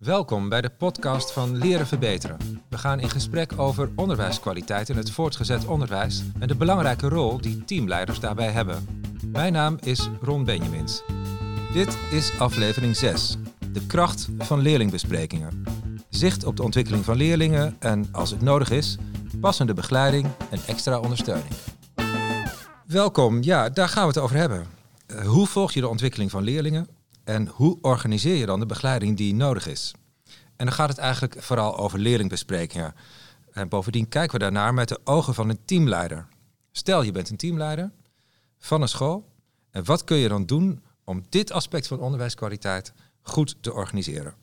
Welkom bij de podcast van Leren Verbeteren. We gaan in gesprek over onderwijskwaliteit in het voortgezet onderwijs en de belangrijke rol die teamleiders daarbij hebben. Mijn naam is Ron Benjamins. Dit is aflevering 6, de kracht van leerlingbesprekingen. Zicht op de ontwikkeling van leerlingen en, als het nodig is, passende begeleiding en extra ondersteuning. Welkom, ja, daar gaan we het over hebben. Uh, hoe volg je de ontwikkeling van leerlingen en hoe organiseer je dan de begeleiding die nodig is? En dan gaat het eigenlijk vooral over leerlingbesprekingen. En bovendien kijken we daarnaar met de ogen van een teamleider. Stel je bent een teamleider van een school. En wat kun je dan doen om dit aspect van onderwijskwaliteit goed te organiseren?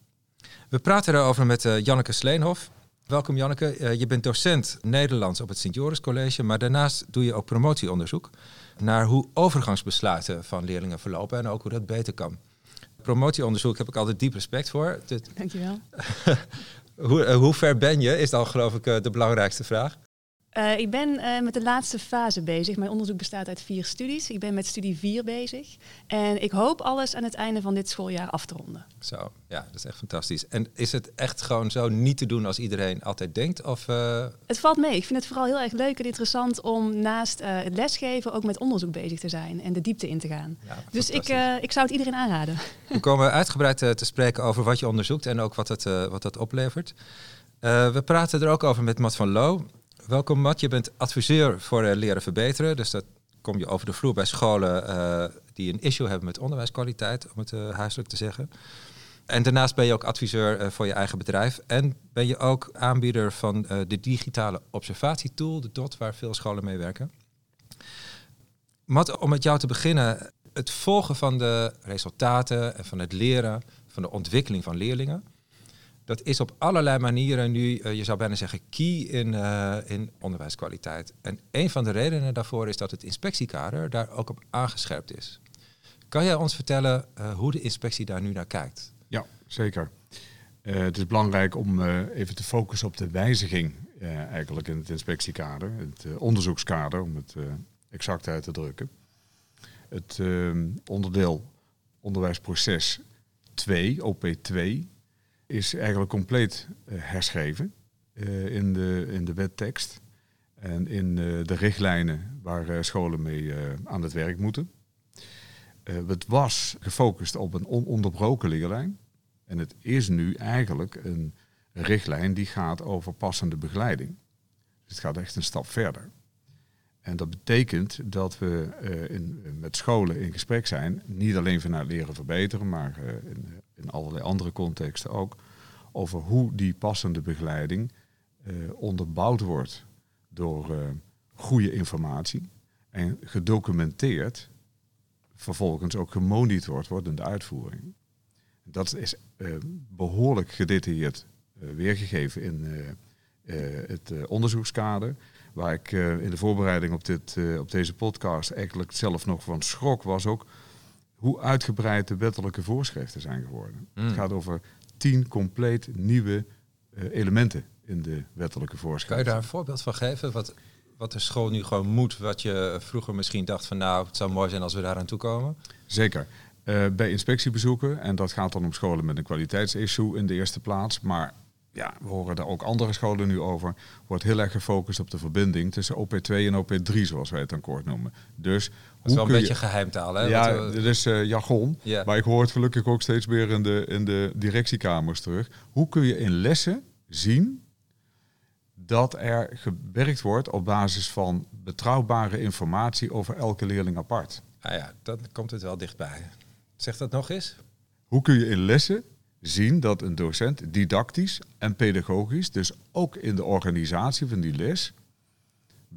We praten daarover met uh, Janneke Sleenhof. Welkom Janneke. Uh, je bent docent Nederlands op het Sint-Joris College, maar daarnaast doe je ook promotieonderzoek naar hoe overgangsbesluiten van leerlingen verlopen en ook hoe dat beter kan. Promotieonderzoek heb ik altijd diep respect voor. Dankjewel. hoe, uh, hoe ver ben je, is dan geloof ik de belangrijkste vraag. Uh, ik ben uh, met de laatste fase bezig. Mijn onderzoek bestaat uit vier studies. Ik ben met studie 4 bezig. En ik hoop alles aan het einde van dit schooljaar af te ronden. Zo, ja, dat is echt fantastisch. En is het echt gewoon zo niet te doen als iedereen altijd denkt? Of, uh... Het valt mee. Ik vind het vooral heel erg leuk en interessant om naast het lesgeven ook met onderzoek bezig te zijn en de diepte in te gaan. Ja, dus ik, ik zou het iedereen aanraden. We komen uitgebreid te spreken over wat je onderzoekt en ook wat het, wat dat oplevert. we praten er ook over met Matt van Loo. Welkom Matt, je bent adviseur voor uh, leren verbeteren. Dus dat kom je over de vloer bij scholen uh, die een issue hebben met onderwijskwaliteit, om het uh, huiselijk te zeggen. En daarnaast ben je ook adviseur voor je eigen bedrijf. En ben je ook aanbieder van de digitale observatietool, de DOT, waar veel scholen mee werken. Matt, om met jou te beginnen, het volgen van de resultaten en van het leren, van de ontwikkeling van leerlingen dat is op allerlei manieren nu, uh, je zou bijna zeggen, key in, uh, in onderwijskwaliteit. En een van de redenen daarvoor is dat het inspectiekader daar ook op aangescherpt is. Kan jij ons vertellen uh, hoe de inspectie daar nu naar kijkt? Ja, zeker. het is belangrijk om even te focussen op de wijziging eigenlijk in het inspectiekader, het onderzoekskader, om het exact uit te drukken. Het onderdeel onderwijsproces 2, OP2, is eigenlijk compleet uh, herschreven uh, in, de, in de wettekst en in uh, de richtlijnen waar scholen mee aan het werk moeten. het was gefocust op een ononderbroken leerlijn en het is nu eigenlijk een richtlijn die gaat over passende begeleiding. Dus het gaat echt een stap verder. En dat betekent dat we in, met scholen in gesprek zijn, niet alleen vanuit leren verbeteren, maar in, in allerlei andere contexten ook, over hoe die passende begeleiding uh, onderbouwd wordt door goede informatie. En gedocumenteerd, vervolgens ook gemonitord wordt in de uitvoering. Dat is behoorlijk gedetailleerd weergegeven in het onderzoekskader, waar ik in de voorbereiding op, dit, op deze podcast eigenlijk zelf nog van schrok was ook hoe uitgebreid de wettelijke voorschriften zijn geworden. Het mm. gaat over tien compleet nieuwe uh, elementen in de wettelijke voorschriften. Kan je daar een voorbeeld van geven? Wat, wat de school nu gewoon moet, wat je vroeger misschien dacht van nou, het zou mooi zijn als we daar aan toe komen? Zeker. Bij inspectiebezoeken, en dat gaat dan om scholen met een kwaliteitsissue in de eerste plaats, maar ja, we horen daar ook andere scholen nu over, wordt heel erg gefocust op de verbinding tussen OP2 en OP3, zoals wij het dan kort noemen. Dus dat is wel een beetje je... geheimtaal, hè? Ja, dit is uh, jargon, maar ik hoor het gelukkig ook steeds meer in de, in de directiekamers terug. Hoe kun je in lessen zien dat er gewerkt wordt op basis van betrouwbare informatie over elke leerling apart? Ah ja, dan komt het wel dichtbij. Zeg dat nog eens. Hoe kun je in lessen zien dat een docent didactisch en pedagogisch, dus ook in de organisatie van die les,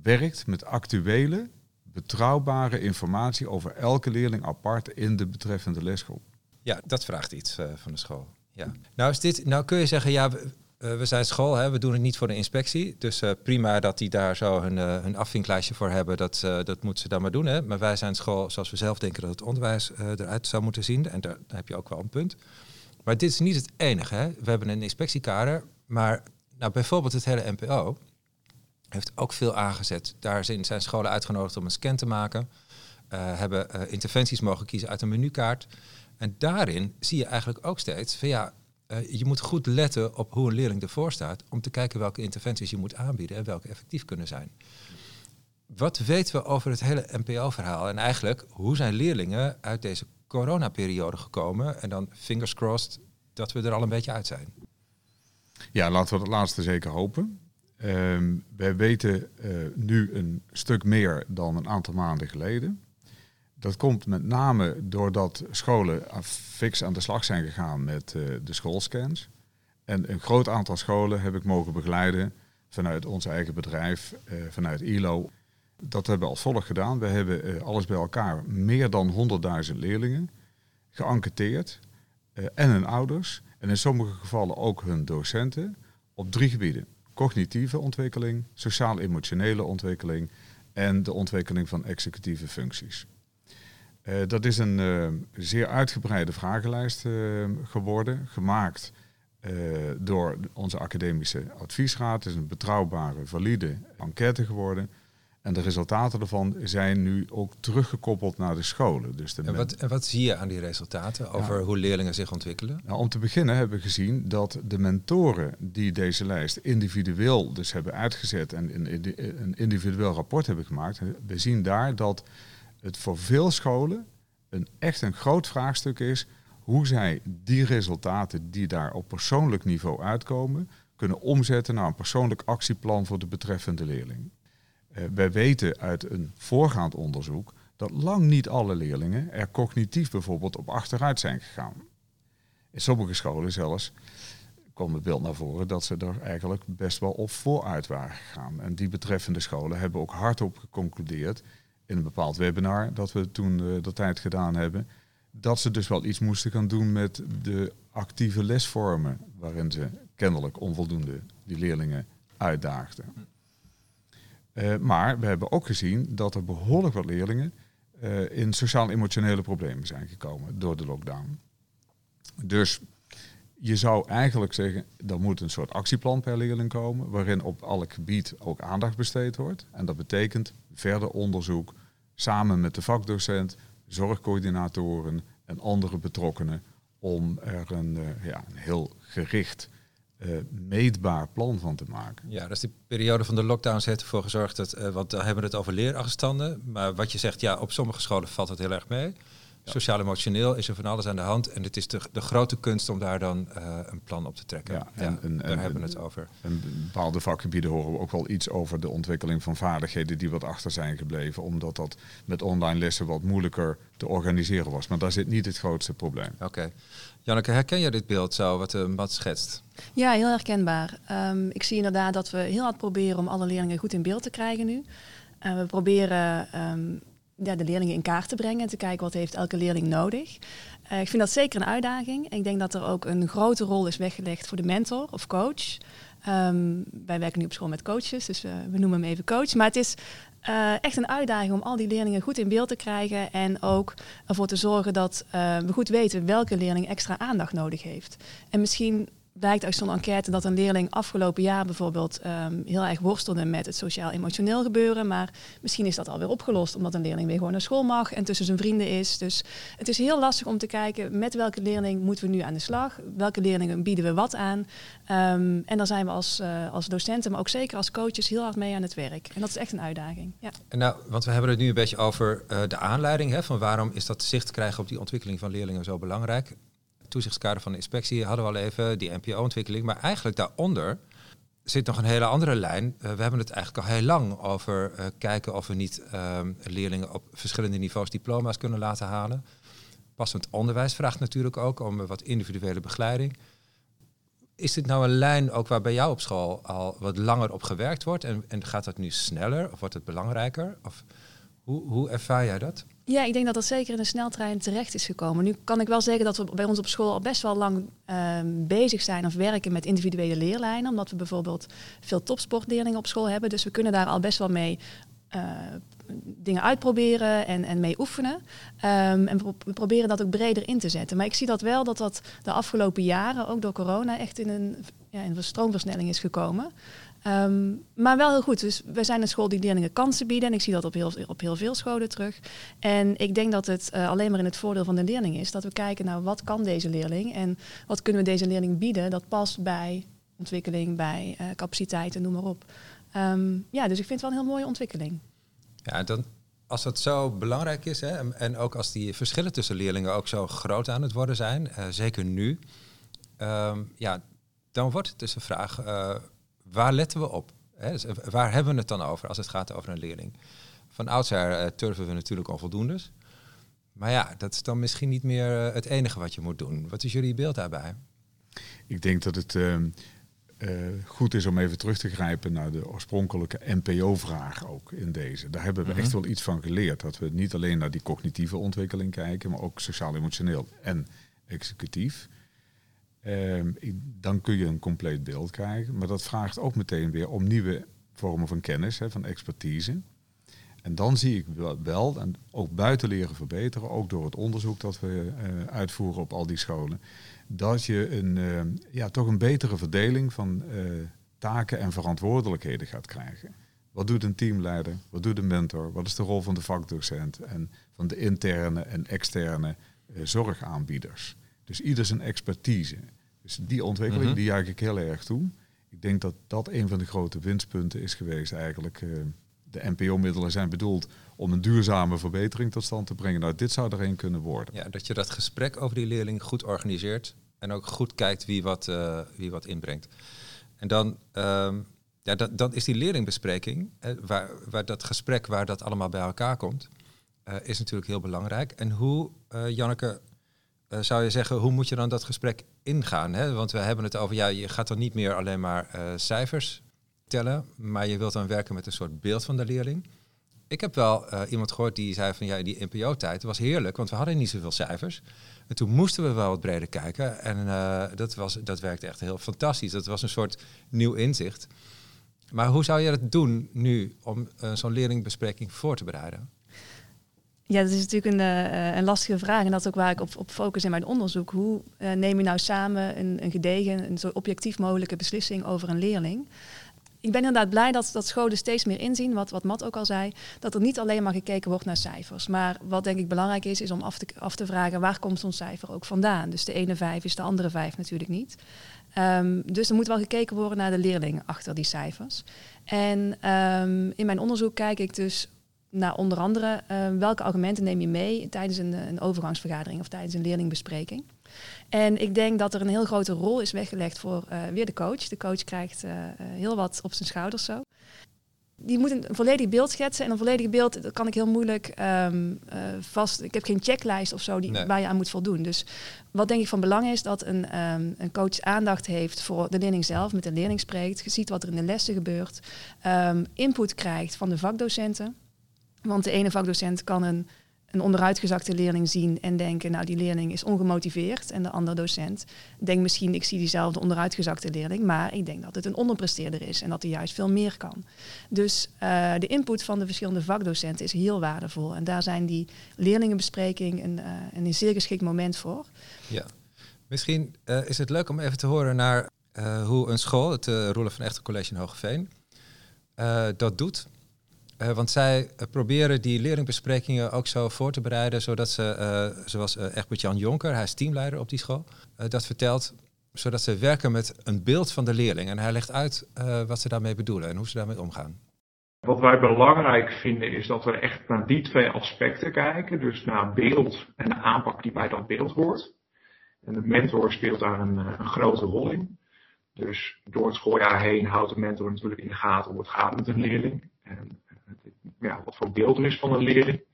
werkt met actuele, betrouwbare informatie over elke leerling apart in de betreffende lesgroep. Ja, dat vraagt iets uh, van de school. Ja. Nou, is dit, nou kun je zeggen, ja, we, we zijn school, hè, we doen het niet voor de inspectie. Dus uh, prima dat die daar zo hun, hun afvinklijstje voor hebben, dat, dat moeten ze dan maar doen. Hè. Maar wij zijn school zoals we zelf denken dat het onderwijs eruit zou moeten zien. En daar heb je ook wel een punt. Maar dit is niet het enige. Hè? We hebben een inspectiekader, maar nou, bijvoorbeeld het hele NPO heeft ook veel aangezet. Daar zijn scholen uitgenodigd om een scan te maken. Uh, hebben uh, interventies mogen kiezen uit een menukaart. En daarin zie je eigenlijk ook steeds van ja, Uh, je moet goed letten op hoe een leerling ervoor staat om te kijken welke interventies je moet aanbieden en welke effectief kunnen zijn. Wat weten we over het hele NPO-verhaal en eigenlijk hoe zijn leerlingen uit deze coronaperiode gekomen en dan fingers crossed dat we er al een beetje uit zijn? Ja, laten we dat laatste zeker hopen. Uh, wij weten uh, nu een stuk meer dan een aantal maanden geleden. Dat komt met name doordat scholen fix aan de slag zijn gegaan met uh, de schoolscans. En een groot aantal scholen heb ik mogen begeleiden vanuit ons eigen bedrijf, vanuit ILO. Dat hebben we als volgt gedaan. We hebben uh, alles bij elkaar meer dan 100.000 leerlingen geënquêteerd en hun ouders. En in sommige gevallen ook hun docenten op drie gebieden. Cognitieve ontwikkeling, sociaal-emotionele ontwikkeling en de ontwikkeling van executieve functies. Uh, dat is een zeer uitgebreide vragenlijst geworden, gemaakt door onze academische adviesraad. Het is een betrouwbare, valide enquête geworden. En de resultaten daarvan zijn nu ook teruggekoppeld naar de scholen. Dus de en, wat, en wat zie je aan die resultaten over hoe leerlingen zich ontwikkelen? Nou, om te beginnen hebben we gezien dat de mentoren die deze lijst individueel dus hebben uitgezet en een individueel rapport hebben gemaakt, we zien daar dat het voor veel scholen een echt een groot vraagstuk is hoe zij die resultaten die daar op persoonlijk niveau uitkomen, kunnen omzetten naar een persoonlijk actieplan voor de betreffende leerling. Uh, wij weten uit een voorgaand onderzoek dat lang niet alle leerlingen er cognitief bijvoorbeeld op achteruit zijn gegaan. In sommige scholen zelfs komt het beeld naar voren dat ze er eigenlijk best wel op vooruit waren gegaan. En die betreffende scholen hebben ook hardop geconcludeerd in een bepaald webinar dat we toen uh, de tijd gedaan hebben, dat ze dus wel iets moesten gaan doen met de actieve lesvormen, waarin ze kennelijk onvoldoende die leerlingen uitdaagden. Uh, maar we hebben ook gezien dat er behoorlijk wat leerlingen uh, in sociaal-emotionele problemen zijn gekomen door de lockdown. Dus je zou eigenlijk zeggen, er moet een soort actieplan per leerling komen, waarin op elk gebied ook aandacht besteed wordt. En dat betekent verder onderzoek samen met de vakdocent, zorgcoördinatoren en andere betrokkenen om er een, uh, ja, een heel gericht uh, meetbaar plan van te maken. Ja, dus die periode van de lockdowns heeft ervoor gezorgd dat, uh, want dan hebben we het over leerachterstanden, maar wat je zegt, ja, op sommige scholen valt het heel erg mee. Sociaal-emotioneel is er van alles aan de hand. En het is de, de grote kunst om daar dan uh, een plan op te trekken. Ja, en, ja, en, daar en, hebben we het over. En bepaalde vakgebieden horen we ook wel iets over de ontwikkeling van vaardigheden die wat achter zijn gebleven. Omdat dat met online lessen wat moeilijker te organiseren was. Maar daar zit niet het grootste probleem. Oké. Okay. Janneke, herken je dit beeld zo, wat uh, schetst? Ja, heel herkenbaar. Um, ik zie inderdaad dat we heel hard proberen om alle leerlingen goed in beeld te krijgen nu. Uh, we proberen um, de leerlingen in kaart te brengen en te kijken wat heeft elke leerling nodig. Uh, ik vind dat zeker een uitdaging. Ik denk dat er ook een grote rol is weggelegd voor de mentor of coach. Um, wij werken nu op school met coaches, dus uh, we noemen hem even coach. Maar het is uh, echt een uitdaging om al die leerlingen goed in beeld te krijgen en ook ervoor te zorgen dat we goed weten welke leerling extra aandacht nodig heeft. En misschien blijkt uit zo'n enquête dat een leerling afgelopen jaar bijvoorbeeld um, heel erg worstelde met het sociaal-emotioneel gebeuren. Maar misschien is dat alweer opgelost omdat een leerling weer gewoon naar school mag en tussen zijn vrienden is. Dus het is heel lastig om te kijken met welke leerling moeten we nu aan de slag. Welke leerlingen bieden we wat aan. Um, en daar zijn we als, uh, als docenten, maar ook zeker als coaches heel hard mee aan het werk. En dat is echt een uitdaging. Ja. Nou, want we hebben het nu een beetje over uh, de aanleiding. Hè, van waarom is dat zicht krijgen op die ontwikkeling van leerlingen zo belangrijk toezichtskader van de inspectie hadden we al even, die NPO-ontwikkeling. Maar eigenlijk daaronder zit nog een hele andere lijn. Uh, we hebben het eigenlijk al heel lang over uh, kijken of we niet uh, leerlingen op verschillende niveaus diploma's kunnen laten halen. Passend onderwijs vraagt natuurlijk ook om wat individuele begeleiding. Is dit nou een lijn ook waar bij jou op school al wat langer op gewerkt wordt? En, en gaat dat nu sneller of wordt het belangrijker? Of hoe, hoe ervaar jij dat? Ja, ik denk dat dat zeker in de sneltrein terecht is gekomen. Nu kan ik wel zeggen dat we bij ons op school al best wel lang uh, bezig zijn of werken met individuele leerlijnen. Omdat we bijvoorbeeld veel topsportleerlingen op school hebben. Dus we kunnen daar al best wel mee uh, dingen uitproberen en, en mee oefenen. Um, en we, we, proberen dat ook breder in te zetten. Maar ik zie dat wel dat dat de afgelopen jaren, ook door corona, echt in een, ja, in een stroomversnelling is gekomen. Ehm, maar wel heel goed. Dus we zijn een school die leerlingen kansen bieden. En ik zie dat op heel, op heel veel scholen terug. En ik denk dat het uh, alleen maar in het voordeel van de leerling is. Dat we kijken naar wat kan deze leerling. En wat kunnen we deze leerling bieden. Dat past bij ontwikkeling, bij uh, capaciteiten, noem maar op. Um, ja, dus ik vind het wel een heel mooie ontwikkeling. Ja, dan, als dat zo belangrijk is, hè, en ook als die verschillen tussen leerlingen ook zo groot aan het worden zijn, uh, zeker nu, um, ja, dan wordt het dus een vraag, waar letten we op? Hè? Dus waar hebben we het dan over als het gaat over een leerling? Van oudsher uh, turven we natuurlijk onvoldoendes. Maar ja, dat is dan misschien niet meer het enige wat je moet doen. Wat is jullie beeld daarbij? Ik denk dat het uh, goed is om even terug te grijpen naar de oorspronkelijke NPO-vraag ook in deze. Daar hebben we echt wel iets van geleerd. Dat we niet alleen naar die cognitieve ontwikkeling kijken, maar ook sociaal-emotioneel en executief. Uh, dan kun je een compleet beeld krijgen. Maar dat vraagt ook meteen weer om nieuwe vormen van kennis, hè, van expertise. En dan zie ik wel, en ook buiten leren verbeteren, ook door het onderzoek dat we uh, uitvoeren op al die scholen, dat je een, uh, ja, toch een betere verdeling van uh, taken en verantwoordelijkheden gaat krijgen. Wat doet een teamleider? Wat doet een mentor? Wat is de rol van de vakdocent en van de interne en externe zorgaanbieders? Dus ieder zijn expertise. Dus die ontwikkeling, mm -hmm. die juich ik heel erg toe. Ik denk dat dat een van de grote winstpunten is geweest eigenlijk. Uh, de NPO-middelen zijn bedoeld om een duurzame verbetering tot stand te brengen. Nou, dit zou er een kunnen worden. Ja, dat je dat gesprek over die leerling goed organiseert en ook goed kijkt wie wat, uh, wie wat inbrengt. En dan, um, ja, dat, dan is die leerlingbespreking, eh, waar, waar dat gesprek waar dat allemaal bij elkaar komt, uh, is natuurlijk heel belangrijk. En hoe, Janneke, uh, zou je zeggen, hoe moet je dan dat gesprek ingaan? Hè? Want we hebben het over, ja, je gaat dan niet meer alleen maar uh, cijfers tellen, maar je wilt dan werken met een soort beeld van de leerling. Ik heb wel uh, iemand gehoord die zei van, ja, die NPO-tijd was heerlijk, want we hadden niet zoveel cijfers. En toen moesten we wel wat breder kijken en dat, was, dat werkte echt heel fantastisch. Dat was een soort nieuw inzicht. Maar hoe zou je dat doen nu om zo'n leerlingbespreking voor te bereiden? Ja, dat is natuurlijk een, uh, een, lastige vraag. En dat is ook waar ik op, op focus in mijn onderzoek. Hoe uh, neem je nou samen een, een gedegen, een zo objectief mogelijke beslissing over een leerling? Ik ben inderdaad blij dat, dat scholen steeds meer inzien, wat, wat Matt ook al zei, dat er niet alleen maar gekeken wordt naar cijfers. Maar wat denk ik belangrijk is, is om af te, af te vragen waar komt zo'n cijfer ook vandaan. Dus de ene vijf is de andere vijf natuurlijk niet. Um, dus er moet wel gekeken worden naar de leerlingen achter die cijfers. En um, in mijn onderzoek kijk ik dus nou, onder andere, uh, welke argumenten neem je mee tijdens een, een, overgangsvergadering of tijdens een leerlingbespreking? En ik denk dat er een heel grote rol is weggelegd voor uh, weer de coach. De coach krijgt uh, heel wat op zijn schouders zo. Die moet een volledig beeld schetsen. En een volledig beeld dat kan ik heel moeilijk um, vast. Ik heb geen checklist of zo die, nee. waar je aan moet voldoen. Dus wat denk ik van belang is dat een, um, een coach aandacht heeft voor de leerling zelf, met de leerling spreekt, ziet wat er in de lessen gebeurt, um, input krijgt van de vakdocenten. Want de ene vakdocent kan een, een onderuitgezakte leerling zien en denken, nou die leerling is ongemotiveerd. En de andere docent denkt misschien, ik zie diezelfde onderuitgezakte leerling, maar ik denk dat het een onderpresteerder is en dat hij juist veel meer kan. Dus uh, de input van de verschillende vakdocenten is heel waardevol. En daar zijn die leerlingenbespreking een, een zeer geschikt moment voor. Ja, misschien uh, is het leuk om even te horen naar hoe een school, het Roelof van Echter College in Hogeveen, dat doet. Uh, want zij uh, proberen die leerlingbesprekingen ook zo voor te bereiden, zodat ze, uh, zoals Egbert-Jan Jonker, hij is teamleider op die school, dat vertelt, zodat ze werken met een beeld van de leerling. En hij legt uit wat ze daarmee bedoelen en hoe ze daarmee omgaan. Wat wij belangrijk vinden is dat we echt naar die twee aspecten kijken. Dus naar beeld en de aanpak die bij dat beeld hoort. En de mentor speelt daar een, een grote rol in. Dus door het schooljaar heen houdt de mentor natuurlijk in de gaten hoe het gaat met een leerling. En ja, wat voor beeld er is van een leerling.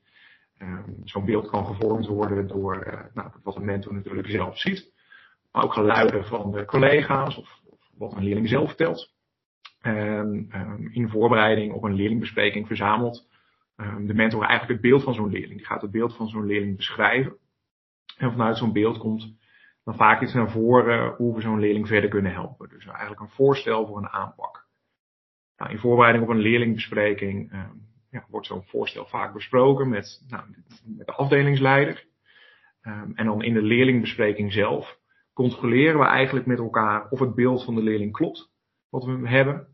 Um, Zo'n beeld kan gevormd worden door uh, nou, wat een mentor natuurlijk zelf ziet. Maar ook geluiden van de collega's of, of wat een leerling zelf vertelt. Um, um, in voorbereiding op een leerlingbespreking verzamelt de mentor eigenlijk het beeld van zo'n leerling. Die gaat het beeld van zo'n leerling beschrijven. En vanuit zo'n beeld komt dan vaak iets naar voren hoe we zo'n leerling verder kunnen helpen. Dus eigenlijk een voorstel voor een aanpak. Nou, in voorbereiding op een leerlingbespreking ja, wordt zo'n voorstel vaak besproken met, nou, met de afdelingsleider. Um, en dan in de leerlingbespreking zelf controleren we eigenlijk met elkaar of het beeld van de leerling klopt wat we hebben.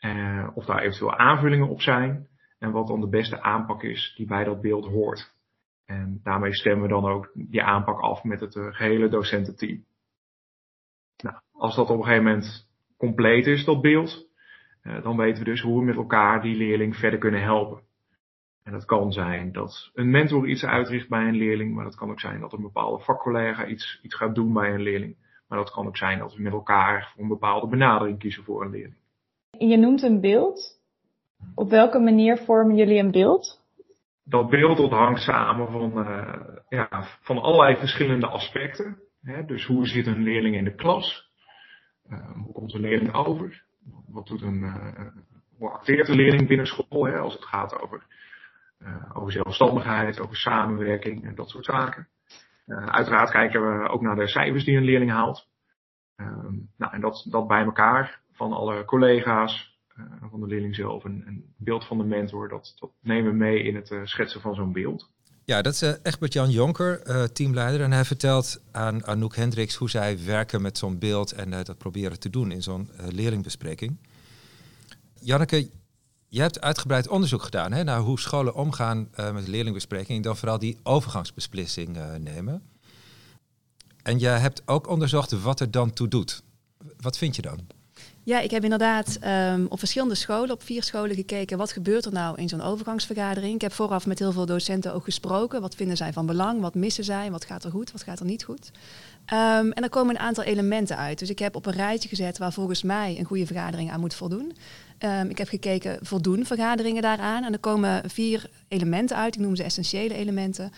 Uh, of daar eventueel aanvullingen op zijn. En wat dan de beste aanpak is die bij dat beeld hoort. En daarmee stemmen we dan ook die aanpak af met het uh, gehele docententeam. Nou, als dat op een gegeven moment compleet is, dat beeld, dan weten we dus hoe we met elkaar die leerling verder kunnen helpen. En dat kan zijn dat een mentor iets uitricht bij een leerling, maar dat kan ook zijn dat een bepaalde vakcollega iets, iets gaat doen bij een leerling. Maar dat kan ook zijn dat we met elkaar voor een bepaalde benadering kiezen voor een leerling. Je noemt een beeld. Op welke manier vormen jullie een beeld? Dat beeld dat hangt samen van, uh, ja, van allerlei verschillende aspecten. Hè? Dus hoe zit een leerling in de klas? Uh, hoe komt een leerling over? Wat doet een, hoe acteert een leerling binnen school? Hè? Als het gaat over, over zelfstandigheid, over samenwerking en dat soort zaken. uiteraard kijken we ook naar de cijfers die een leerling haalt. Ehm, nou, en dat, dat bij elkaar van alle collega's, van de leerling zelf, een, een, beeld van de mentor, dat, dat nemen we mee in het schetsen van zo'n beeld. Ja, dat is uh, Egbert-Jan Jonker, teamleider. En hij vertelt aan Anouk Hendricks hoe zij werken met zo'n beeld en dat proberen te doen in zo'n leerlingbespreking. Janneke, je hebt uitgebreid onderzoek gedaan hè, naar hoe scholen omgaan met leerlingbespreking en dan vooral die overgangsbeslissing nemen. En je hebt ook onderzocht wat er dan toe doet. Wat vind je dan? Ja, ik heb inderdaad um, op verschillende scholen, op vier scholen gekeken, wat gebeurt er nou in zo'n overgangsvergadering. Ik heb vooraf met heel veel docenten ook gesproken. Wat vinden zij van belang? Wat missen zij? Wat gaat er goed? Wat gaat er niet goed? Um, en er komen een aantal elementen uit. Dus ik heb op een rijtje gezet waar volgens mij een goede vergadering aan moet voldoen. Um, ik heb gekeken, voldoen vergaderingen daaraan? En er komen vier elementen uit, ik noem ze essentiële elementen,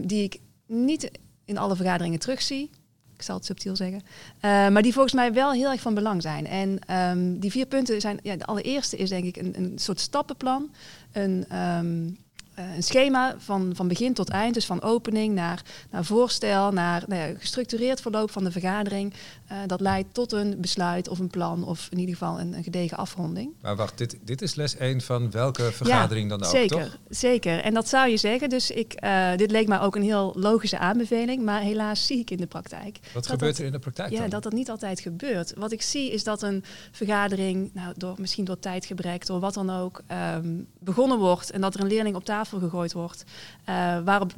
die ik niet in alle vergaderingen terugzie ik zal het subtiel zeggen. Uh, maar die volgens mij wel heel erg van belang zijn. En um, die vier punten zijn, ja, de allereerste is denk ik een, een soort stappenplan. Een, um, uh, een schema van, van begin tot eind, dus van opening naar, naar voorstel, naar nou gestructureerd verloop van de vergadering. Uh, dat leidt tot een besluit of een plan of in ieder geval een, een gedegen afronding. Maar wacht, dit, dit is les 1 van welke vergadering ja, dan ook, zeker, toch? Zeker, en dat zou je zeggen. Dus ik, uh, dit leek mij ook een heel logische aanbeveling, maar helaas zie ik in de praktijk. Wat gebeurt dat, er in de praktijk Ja, dat dat niet altijd gebeurt. Wat ik zie is dat een vergadering, nou, door, misschien door tijdgebrek, door wat dan ook, um, begonnen wordt en dat er een leerling op tafel gegooid wordt. Uh, waarop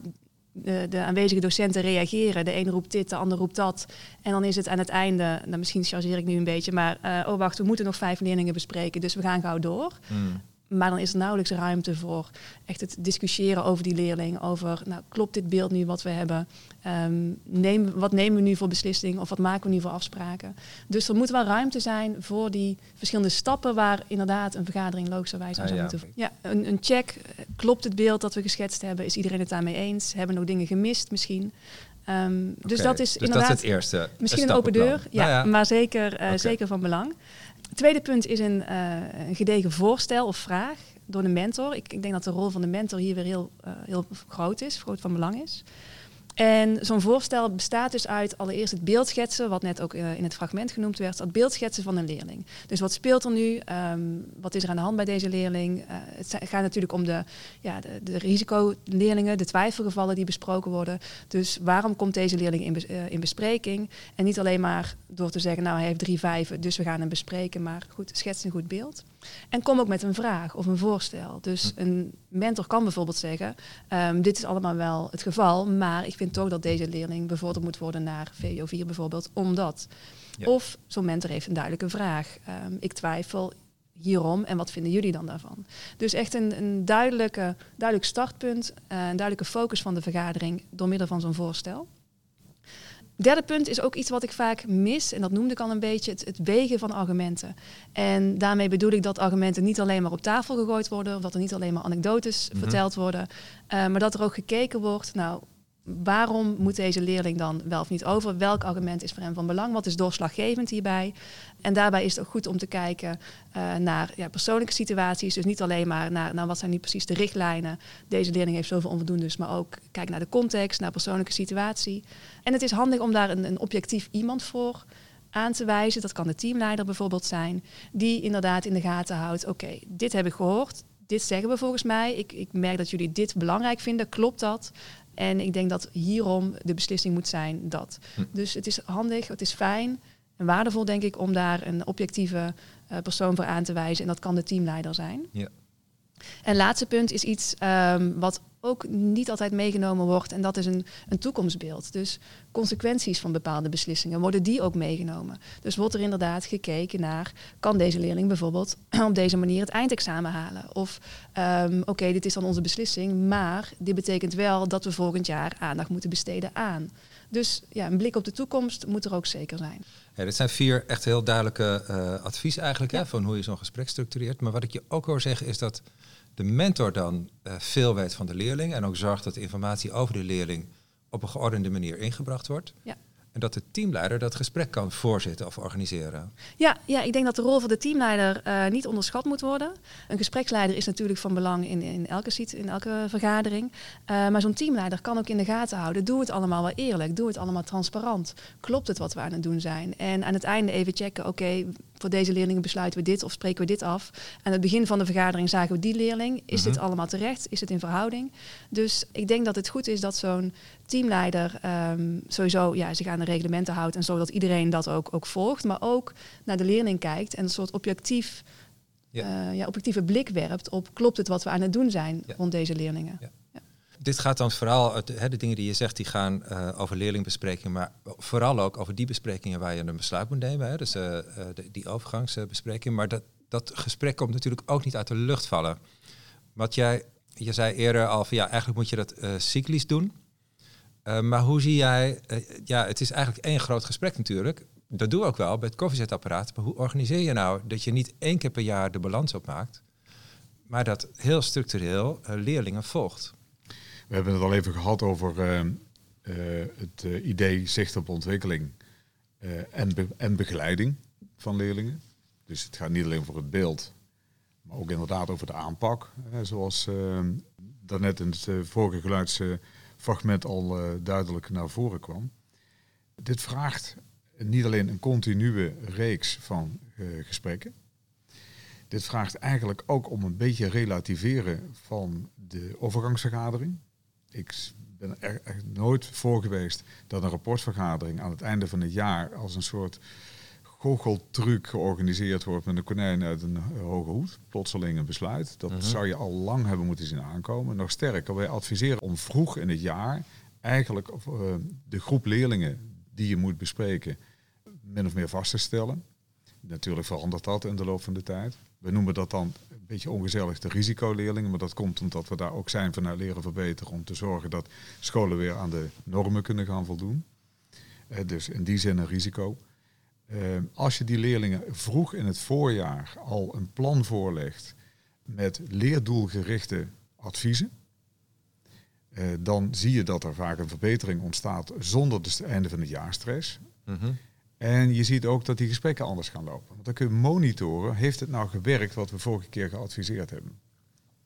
de, de, aanwezige docenten reageren. De een roept dit, de ander roept dat. En dan is het aan het einde, nou, misschien chargeer ik nu een beetje, maar uh, oh wacht, we moeten nog vijf leerlingen bespreken, dus we gaan gauw door. Hmm. Maar dan is er nauwelijks ruimte voor echt het discussiëren over die leerling. Over, nou, klopt dit beeld nu wat we hebben? Um, neem, wat nemen we nu voor beslissing? Of wat maken we nu voor afspraken? Dus er moet wel ruimte zijn voor die verschillende stappen... waar inderdaad een vergadering logischerwijs aan Ah, zou ja. moeten... Ja, een, een check. Klopt het beeld dat we geschetst hebben? Is iedereen het daarmee eens? Hebben we nog dingen gemist misschien? Um, dus Oké, dat is dus inderdaad... dat is het eerste. Misschien een open deur, ja, Nou ja. maar zeker, uh, Oké. zeker van belang. Tweede punt is een, uh, een gedegen voorstel of vraag door de mentor. Ik, ik, denk dat de rol van de mentor hier weer heel, uh, heel groot is, groot van belang is. En zo'n voorstel bestaat dus uit allereerst het beeldschetsen, wat net ook uh, in het fragment genoemd werd, het beeldschetsen van een leerling. Dus wat speelt er nu? Um, wat is er aan de hand bij deze leerling? Uh, het gaat natuurlijk om de, ja, de, de risicoleerlingen, de twijfelgevallen die besproken worden. Dus waarom komt deze leerling in, uh, in bespreking? En niet alleen maar door te zeggen, nou hij heeft drie vijven, dus we gaan hem bespreken, maar goed, schets een goed beeld. En kom ook met een vraag of een voorstel. Dus een mentor kan bijvoorbeeld zeggen, um, dit is allemaal wel het geval, maar ik vind toch dat deze leerling bevorderd moet worden naar VO4 bijvoorbeeld, omdat. Ja. Of zo'n mentor heeft een duidelijke vraag. Um, ik twijfel hierom en wat vinden jullie dan daarvan? Dus echt een, een duidelijke, duidelijk startpunt, uh, een duidelijke focus van de vergadering door middel van zo'n voorstel. Derde punt is ook iets wat ik vaak mis, en dat noemde ik al een beetje, het, het, wegen van argumenten. En daarmee bedoel ik dat argumenten niet alleen maar op tafel gegooid worden, of dat er niet alleen maar anekdotes Mhm. verteld worden, uh, maar dat er ook gekeken wordt, nou, waarom moet deze leerling dan wel of niet over? Welk argument is voor hem van belang? Wat is doorslaggevend hierbij? En daarbij is het ook goed om te kijken uh, naar ja, persoonlijke situaties. Dus niet alleen maar naar, naar wat zijn nu precies de richtlijnen. Deze leerling heeft zoveel onvoldoendes, maar ook kijk naar de context, naar persoonlijke situatie. En het is handig om daar een, een objectief iemand voor aan te wijzen. Dat kan de teamleider bijvoorbeeld zijn, die inderdaad in de gaten houdt. Oké, dit heb ik gehoord. Dit zeggen we volgens mij. Ik, ik merk dat jullie dit belangrijk vinden. Klopt dat? En ik denk dat hierom de beslissing moet zijn dat. Hm. Dus het is handig, het is fijn. En waardevol denk ik om daar een objectieve uh, persoon voor aan te wijzen. En dat kan de teamleider zijn. Ja. En laatste punt is iets um, wat ook niet altijd meegenomen wordt. En dat is een, een toekomstbeeld. Dus consequenties van bepaalde beslissingen, worden die ook meegenomen? Dus wordt er inderdaad gekeken naar, kan deze leerling bijvoorbeeld op deze manier het eindexamen halen? Of um, oké, dit is dan onze beslissing, maar dit betekent wel dat we volgend jaar aandacht moeten besteden aan. Dus ja, een blik op de toekomst moet er ook zeker zijn. Ja, dit zijn vier echt heel duidelijke uh, adviezen eigenlijk hè, van hoe je zo'n gesprek structureert. Maar wat ik je ook hoor zeggen is dat de mentor dan uh, veel weet van de leerling en ook zorgt dat de informatie over de leerling op een geordende manier ingebracht wordt. Ja. En dat de teamleider dat gesprek kan voorzitten of organiseren. Ja, ja ik denk dat de rol van de teamleider uh, niet onderschat moet worden. Een gespreksleider is natuurlijk van belang in, in elke sit, in elke vergadering. Uh, maar zo'n teamleider kan ook in de gaten houden. Doe het allemaal wel eerlijk. Doe het allemaal transparant. Klopt het wat we aan het doen zijn? En aan het einde even checken, oké, okay, voor deze leerlingen besluiten we dit of spreken we dit af. Aan het begin van de vergadering zagen we die leerling. Is dit allemaal terecht? Is het in verhouding? Dus ik denk dat het goed is dat zo'n teamleider um, sowieso ja, zich aan de reglementen houdt en zodat iedereen dat ook, ook volgt. Maar ook naar de leerling kijkt en een soort objectief, ja. Uh, ja, objectieve blik werpt op klopt het wat we aan het doen zijn ja. rond deze leerlingen. Ja. Dit gaat dan vooral, de, de dingen die je zegt, die gaan uh, over leerlingbesprekingen, maar vooral ook over die besprekingen waar je een besluit moet nemen. Hè? Dus uh, de, die overgangsbespreking. Maar dat, dat gesprek komt natuurlijk ook niet uit de lucht vallen. Wat jij, je zei eerder al van ja, eigenlijk moet je dat cyclisch doen. maar hoe zie jij, ja, het is eigenlijk één groot gesprek natuurlijk. Dat doe ik ook wel bij het koffiezetapparaat. Maar hoe organiseer je nou dat je niet één keer per jaar de balans opmaakt, maar dat heel structureel leerlingen volgt? We hebben het al even gehad over uh, uh, het uh, idee zicht op ontwikkeling en, en begeleiding van leerlingen. Dus het gaat niet alleen over het beeld, maar ook inderdaad over de aanpak. zoals daarnet in het vorige geluidsfragment al duidelijk naar voren kwam. Dit vraagt niet alleen een continue reeks van gesprekken. Dit vraagt eigenlijk ook om een beetje relativeren van de overgangsvergadering ik ben er echt nooit voor geweest dat een rapportvergadering aan het einde van het jaar als een soort goocheltruc georganiseerd wordt met een konijn uit een hoge hoed. Plotseling een besluit. Dat mhm. zou je al lang hebben moeten zien aankomen. Nog sterker, wij adviseren om vroeg in het jaar eigenlijk uh, de groep leerlingen die je moet bespreken min of meer vast te stellen. Natuurlijk verandert dat in de loop van de tijd. We noemen dat dan beetje ongezellig de risicoleerlingen, maar dat komt omdat we daar ook zijn vanuit leren verbeteren om te zorgen dat scholen weer aan de normen kunnen gaan voldoen. Uh, dus in die zin een risico. Uh, als je die leerlingen vroeg in het voorjaar al een plan voorlegt met leerdoelgerichte adviezen, uh, dan zie je dat er vaak een verbetering ontstaat zonder het einde van het jaar stress. Mm -hmm. En je ziet ook dat die gesprekken anders gaan lopen. Want dan kun je monitoren, heeft het nou gewerkt wat we vorige keer geadviseerd hebben?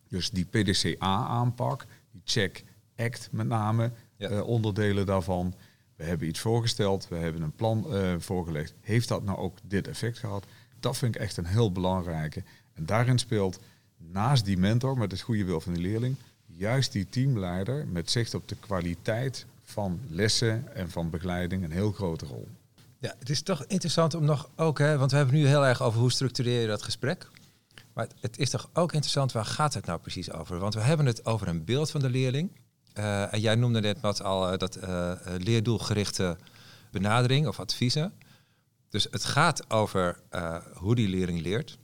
Dus die PDCA-aanpak, die check-act met name, ja. uh, onderdelen daarvan. We hebben iets voorgesteld, we hebben een plan uh, voorgelegd. Heeft dat nou ook dit effect gehad? Dat vind ik echt een heel belangrijke. En daarin speelt naast die mentor, met het goede wil van de leerling, juist die teamleider met zicht op de kwaliteit van lessen en van begeleiding een heel grote rol. Ja, het is toch interessant om nog ook, hè, want we hebben nu heel erg over hoe structureer je dat gesprek. Maar het is toch ook interessant, waar gaat het nou precies over? Want we hebben het over een beeld van de leerling. Uh, en jij noemde net wat al uh, dat uh, leerdoelgerichte benadering of adviezen. Dus het gaat over hoe die leerling leert.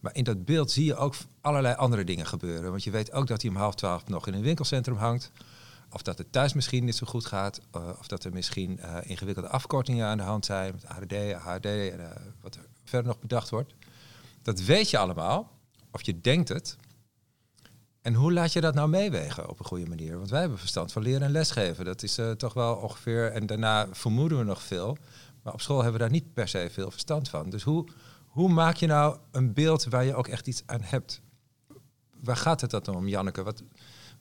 Maar in dat beeld zie je ook allerlei andere dingen gebeuren. Want je weet ook dat hij om half twaalf nog in een winkelcentrum hangt. Of dat het thuis misschien niet zo goed gaat. Uh, of dat er misschien uh, ingewikkelde afkortingen aan de hand zijn. Met ADD, AHD en uh, wat er verder nog bedacht wordt. Dat weet je allemaal. Of je denkt het. En hoe laat je dat nou meewegen op een goede manier? Want wij hebben verstand van leren en lesgeven. Dat is toch wel ongeveer... En daarna vermoeden we nog veel. Maar op school hebben we daar niet per se veel verstand van. Dus hoe, hoe maak je nou een beeld waar je ook echt iets aan hebt? Waar gaat het dan om, Janneke? Wat,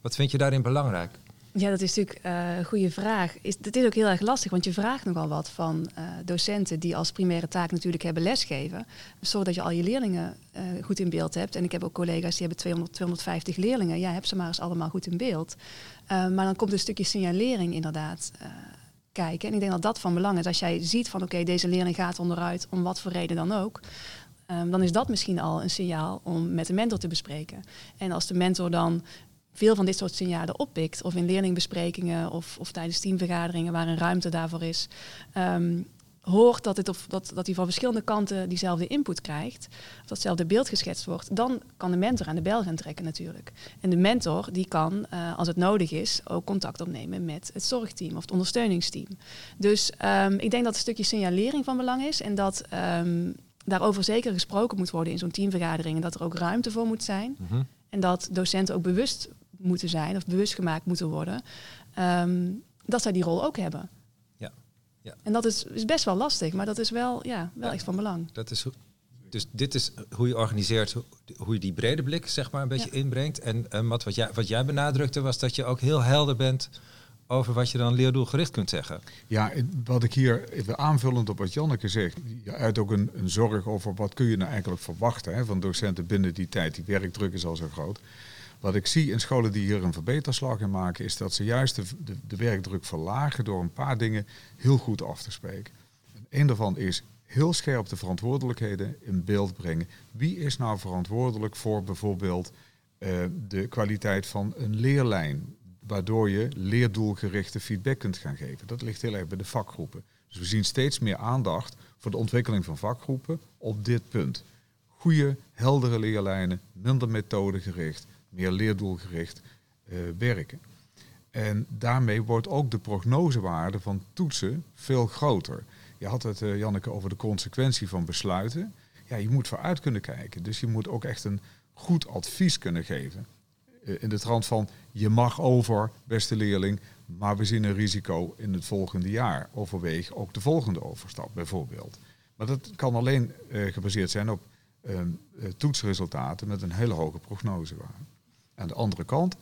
wat vind je daarin belangrijk? Ja, dat is natuurlijk uh, een goede vraag. Is, dat is ook heel erg lastig, want je vraagt nogal wat van uh, docenten die als primaire taak natuurlijk hebben lesgeven. Zodat je al je leerlingen uh, goed in beeld hebt. En ik heb ook collega's die hebben 200, 250 leerlingen. Ja, heb ze maar eens allemaal goed in beeld. maar dan komt een stukje signalering inderdaad kijken. En ik denk dat dat van belang is. Als jij ziet van oké, deze leerling gaat onderuit, om wat voor reden dan ook. Dan is dat misschien al een signaal om met de mentor te bespreken. En als de mentor dan veel van dit soort signalen oppikt, of in leerlingbesprekingen of, of tijdens teamvergaderingen waar een ruimte daarvoor is, ehm, hoort dat, het of, dat, dat hij van verschillende kanten diezelfde input krijgt, of datzelfde beeld geschetst wordt, dan kan de mentor aan de bel gaan trekken natuurlijk. En de mentor die kan, uh, als het nodig is, ook contact opnemen met het zorgteam of het ondersteuningsteam. Dus um, ik denk dat een stukje signalering van belang is en dat um, daarover zeker gesproken moet worden in zo'n teamvergadering en dat er ook ruimte voor moet zijn. Mm -hmm. En dat docenten ook bewust moeten zijn of bewust gemaakt moeten worden um, dat zij die rol ook hebben. Ja. En dat is, is best wel lastig, maar dat is wel, ja, wel ja, echt van belang. Dat is, dus dit is hoe je organiseert, hoe je die brede blik zeg maar een beetje ja. inbrengt. En wat, wat, jij, wat jij benadrukte was dat je ook heel helder bent over wat je dan leerdoelgericht kunt zeggen. Ja, wat ik hier even aanvullend op wat Janneke zegt, je uit ook een, een, zorg over wat kun je nou eigenlijk verwachten hè, van docenten binnen die tijd. Die werkdruk is al zo groot. Wat ik zie in scholen die hier een verbeterslag in maken, is dat ze juist de, de, werkdruk verlagen door een paar dingen heel goed af te spreken. En een daarvan is heel scherp de verantwoordelijkheden in beeld brengen. Wie is nou verantwoordelijk voor bijvoorbeeld uh, de kwaliteit van een leerlijn? Waardoor je leerdoelgerichte feedback kunt gaan geven. Dat ligt heel erg bij de vakgroepen. Dus we zien steeds meer aandacht voor de ontwikkeling van vakgroepen op dit punt. Goede, heldere leerlijnen, minder methodegericht, meer leerdoelgericht uh, werken. En daarmee wordt ook de prognosewaarde van toetsen veel groter. Je had het, uh, Janneke, over de consequentie van besluiten. Ja, je moet vooruit kunnen kijken. Dus je moet ook echt een goed advies kunnen geven. Uh, in de trant van, je mag over, beste leerling, maar we zien een risico in het volgende jaar. Overweeg ook de volgende overstap, bijvoorbeeld. Maar dat kan alleen gebaseerd zijn op toetsresultaten met een hele hoge prognosewaarde. Aan de andere kant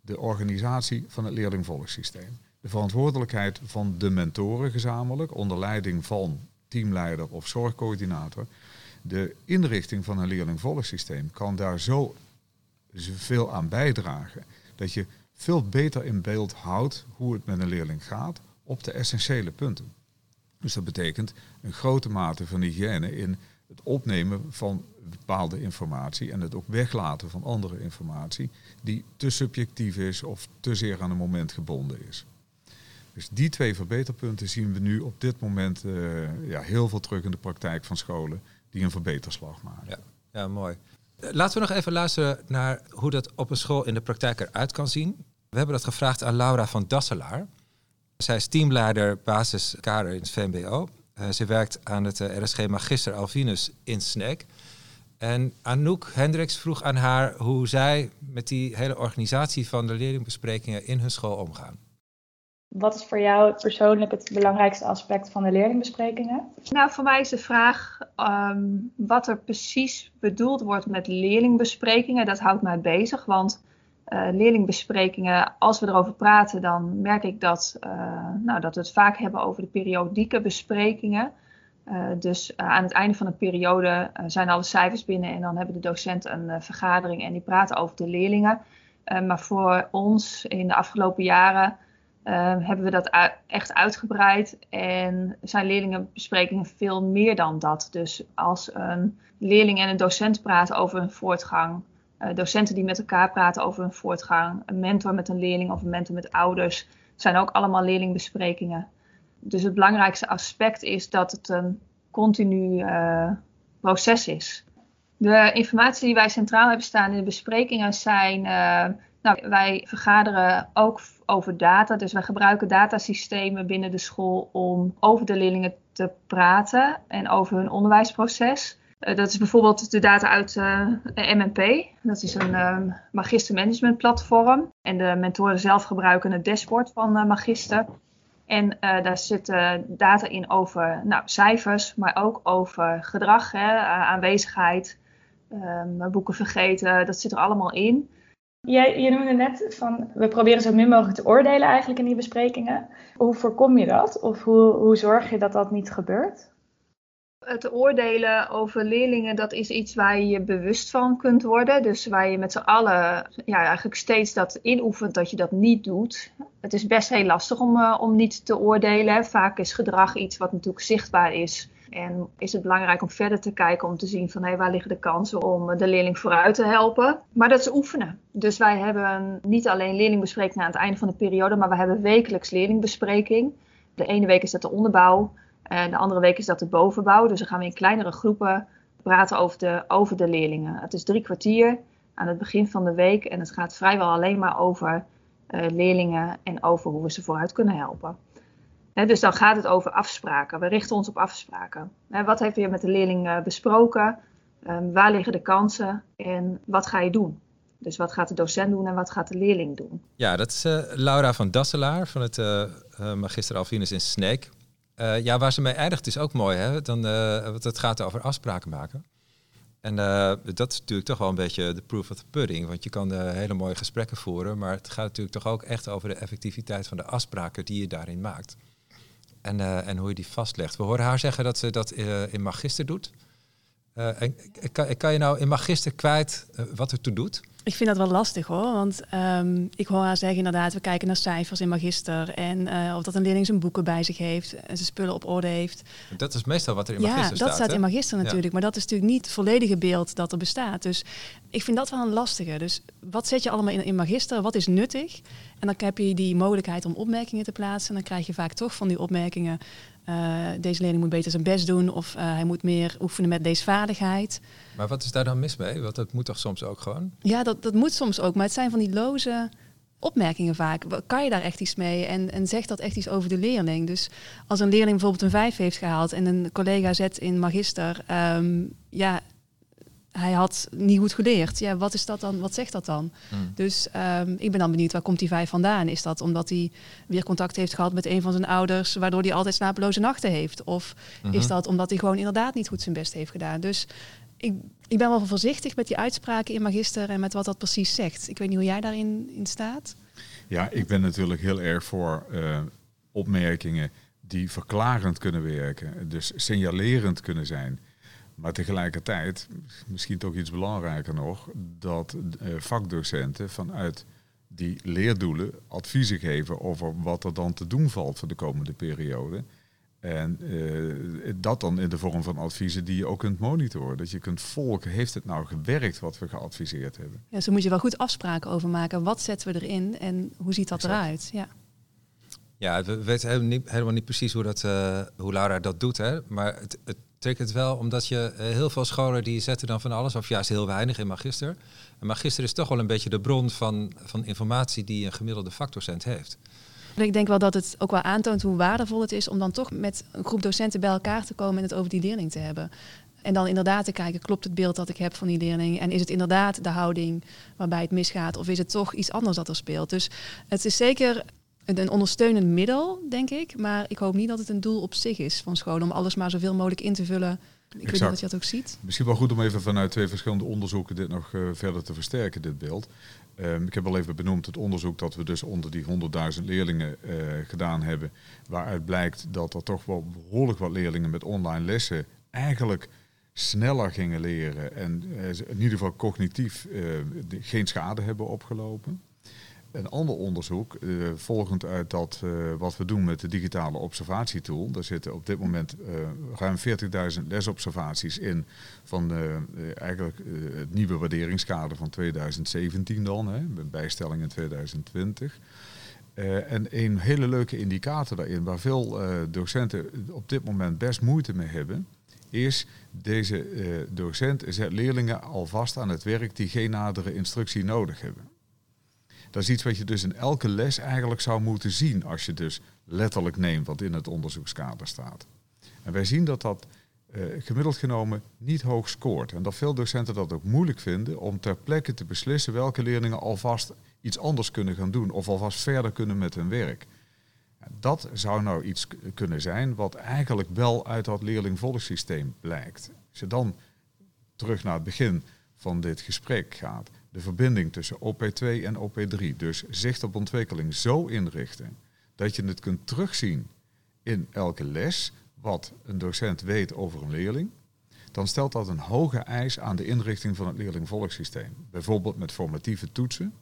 de organisatie van het leerlingvolgsysteem. De verantwoordelijkheid van de mentoren gezamenlijk, onder leiding van teamleider of zorgcoördinator. De inrichting van een leerlingvolgsysteem kan daar zo veel aan bijdragen dat je veel beter in beeld houdt hoe het met een leerling gaat op de essentiële punten. Dus dat betekent een grote mate van hygiëne in het opnemen van bepaalde informatie en het ook weglaten van andere informatie die te subjectief is of te zeer aan een moment gebonden is. Dus die twee verbeterpunten zien we nu op dit moment uh, ja, heel veel terug in de praktijk van scholen die een verbeterslag maken. Ja, ja, mooi. Laten we nog even luisteren naar hoe dat op een school in de praktijk eruit kan zien. We hebben dat gevraagd aan Laura van Dasselaar. Zij is teamleider basiskader in het VMBO. Uh, ze werkt aan het uh, RSG Magister Alvinus in SNEC. En Anouk Hendricks vroeg aan haar hoe zij met die hele organisatie van de leerlingbesprekingen in hun school omgaan. Wat is voor jou persoonlijk het belangrijkste aspect van de leerlingbesprekingen? Nou, voor mij is de vraag um, wat er precies bedoeld wordt met leerlingbesprekingen. Dat houdt mij bezig, want uh, leerlingbesprekingen, als we erover praten, dan merk ik dat, uh, nou, dat we het vaak hebben over de periodieke besprekingen. Uh, dus aan het einde van een periode zijn alle cijfers binnen en dan hebben de docenten een vergadering en die praten over de leerlingen. maar voor ons in de afgelopen jaren hebben we dat echt uitgebreid en zijn leerlingenbesprekingen veel meer dan dat. Dus als een leerling en een docent praten over hun voortgang, docenten die met elkaar praten over hun voortgang, een mentor met een leerling of een mentor met ouders, zijn ook allemaal leerlingbesprekingen dus het belangrijkste aspect is dat het een continu uh, proces is. De informatie die wij centraal hebben staan in de besprekingen zijn. Uh, nou, wij vergaderen ook over data. Dus wij gebruiken datasystemen binnen de school om over de leerlingen te praten en over hun onderwijsproces. Uh, dat is bijvoorbeeld de data uit MNP. Dat is een magister management platform. En de mentoren zelf gebruiken het dashboard van Magister. En daar zitten data in over nou, cijfers, maar ook over gedrag, hè, aanwezigheid, um, boeken vergeten. Dat zit er allemaal in. Jij, je noemde net van we proberen zo min mogelijk te oordelen eigenlijk in die besprekingen. Hoe voorkom je dat? Of hoe, hoe zorg je dat dat niet gebeurt? Het oordelen over leerlingen, dat is iets waar je je bewust van kunt worden. Dus waar je met z'n allen ja, eigenlijk steeds dat inoefent dat je dat niet doet. Het is best heel lastig om, uh, om niet te oordelen. Vaak is gedrag iets wat natuurlijk zichtbaar is. En is het belangrijk om verder te kijken om te zien van hey, waar liggen de kansen om de leerling vooruit te helpen. Maar dat is oefenen. Dus wij hebben niet alleen leerlingbesprekingen aan het einde van de periode, maar we hebben wekelijks leerlingbespreking. De ene week is dat de onderbouw. En de andere week is dat de bovenbouw. Dus dan gaan we in kleinere groepen praten over de, over de leerlingen. Het is drie kwartier aan het begin van de week. En het gaat vrijwel alleen maar over uh, leerlingen en over hoe we ze vooruit kunnen helpen. dus dan gaat het over afspraken. We richten ons op afspraken. wat heeft je met de leerling uh, besproken? Um, waar liggen de kansen en wat ga je doen? Dus wat gaat de docent doen en wat gaat de leerling doen? Ja, dat is uh, Laura van Dasselaar van het Magister Alvinus in Sneek. Uh, ja, waar ze mee eindigt is ook mooi, hè? Dan, uh, want het gaat over afspraken maken. En uh, dat is natuurlijk toch wel een beetje de proof of the pudding. Want je kan hele mooie gesprekken voeren, maar het gaat natuurlijk toch ook echt over de effectiviteit van de afspraken die je daarin maakt. En, en hoe je die vastlegt. We horen haar zeggen dat ze dat in Magister doet. en, kan, kan, je nou in Magister kwijt wat er toe doet? Ik vind dat wel lastig hoor, want um, ik hoor haar zeggen inderdaad, we kijken naar cijfers in magister en uh, of dat een leerling zijn boeken bij zich heeft en zijn spullen op orde heeft. Dat is meestal wat er in magister staat. Ja, dat staat in magister natuurlijk, ja. maar dat is natuurlijk niet het volledige beeld dat er bestaat. Dus ik vind dat wel een lastige. Dus wat zet je allemaal in, in magister, wat is nuttig? En dan heb je die mogelijkheid om opmerkingen te plaatsen en dan krijg je vaak toch van die opmerkingen, uh, deze leerling moet beter zijn best doen of uh, hij moet meer oefenen met deze vaardigheid. Maar wat is daar dan mis mee? Want dat moet toch soms ook gewoon? Ja, dat, dat moet soms ook. Maar het zijn van die loze opmerkingen vaak. Kan je daar echt iets mee? En, en zegt dat echt iets over de leerling? Dus als een leerling bijvoorbeeld een vijf heeft gehaald en een collega zet in magister, um, ja, hij had niet goed geleerd. Ja, wat is dat dan? Wat zegt dat dan? Hmm. Dus um, ik ben dan benieuwd, waar komt die vijf vandaan? Is dat omdat hij weer contact heeft gehad met een van zijn ouders, waardoor hij altijd slapeloze nachten heeft? Of is Mhm. dat omdat hij gewoon inderdaad niet goed zijn best heeft gedaan? Dus ik, ik ben wel voorzichtig met die uitspraken in magister en met wat dat precies zegt. Ik weet niet hoe jij daarin in staat. Ja, ik ben natuurlijk heel erg voor uh, opmerkingen die verklarend kunnen werken, dus signalerend kunnen zijn. Maar tegelijkertijd, misschien toch iets belangrijker nog, dat uh, vakdocenten vanuit die leerdoelen adviezen geven over wat er dan te doen valt voor de komende periode. En uh, dat dan in de vorm van adviezen die je ook kunt monitoren. Dat je kunt volgen, heeft het nou gewerkt wat we geadviseerd hebben? Ja, zo moet je wel goed afspraken over maken. Wat zetten we erin en hoe ziet dat exact. eruit? Ja. Ja, we weten helemaal niet, helemaal niet precies hoe, dat, uh, hoe Laura dat doet. Hè? Maar het, het triggert wel omdat je uh, heel veel scholen die zetten dan van alles, of juist heel weinig in magister. En magister is toch wel een beetje de bron van, van informatie die een gemiddelde vakdocent heeft. Ik denk wel dat het ook wel aantoont hoe waardevol het is om dan toch met een groep docenten bij elkaar te komen en het over die leerling te hebben. En dan inderdaad te kijken, klopt het beeld dat ik heb van die leerling? En is het inderdaad de houding waarbij het misgaat? Of is het toch iets anders dat er speelt? Dus het is zeker een ondersteunend middel, denk ik. Maar ik hoop niet dat het een doel op zich is van scholen om alles maar zoveel mogelijk in te vullen. Ik weet niet of je dat ook ziet. Misschien wel goed om even vanuit twee verschillende onderzoeken dit nog uh, verder te versterken, dit beeld. Um, ik heb al even benoemd het onderzoek dat we dus onder die 100.000 leerlingen uh, gedaan hebben. Waaruit blijkt dat er toch wel behoorlijk wat leerlingen met online lessen eigenlijk sneller gingen leren. En uh, in ieder geval cognitief geen schade hebben opgelopen. Een ander onderzoek, uh, volgend uit dat uh, wat we doen met de digitale observatietool. Daar zitten op dit moment uh, ruim 40.000 lesobservaties in van eigenlijk het nieuwe waarderingskader van 2017 dan, hè, met bijstelling in 2020. en een hele leuke indicator daarin, waar veel docenten op dit moment best moeite mee hebben, is deze docent zet leerlingen alvast aan het werk die geen nadere instructie nodig hebben. Dat is iets wat je dus in elke les eigenlijk zou moeten zien als je dus letterlijk neemt wat in het onderzoekskader staat. En wij zien dat dat uh, gemiddeld genomen niet hoog scoort. En dat veel docenten dat ook moeilijk vinden om ter plekke te beslissen welke leerlingen alvast iets anders kunnen gaan doen of alvast verder kunnen met hun werk. Dat zou nou iets kunnen zijn wat eigenlijk wel uit dat leerlingvolgsysteem blijkt. Als je dan terug naar het begin van dit gesprek gaat, de verbinding tussen OP2 en OP3, dus zicht op ontwikkeling, zo inrichten dat je het kunt terugzien in elke les, wat een docent weet over een leerling, dan stelt dat een hoge eis aan de inrichting van het leerlingvolgsysteem. Bijvoorbeeld met formatieve toetsen,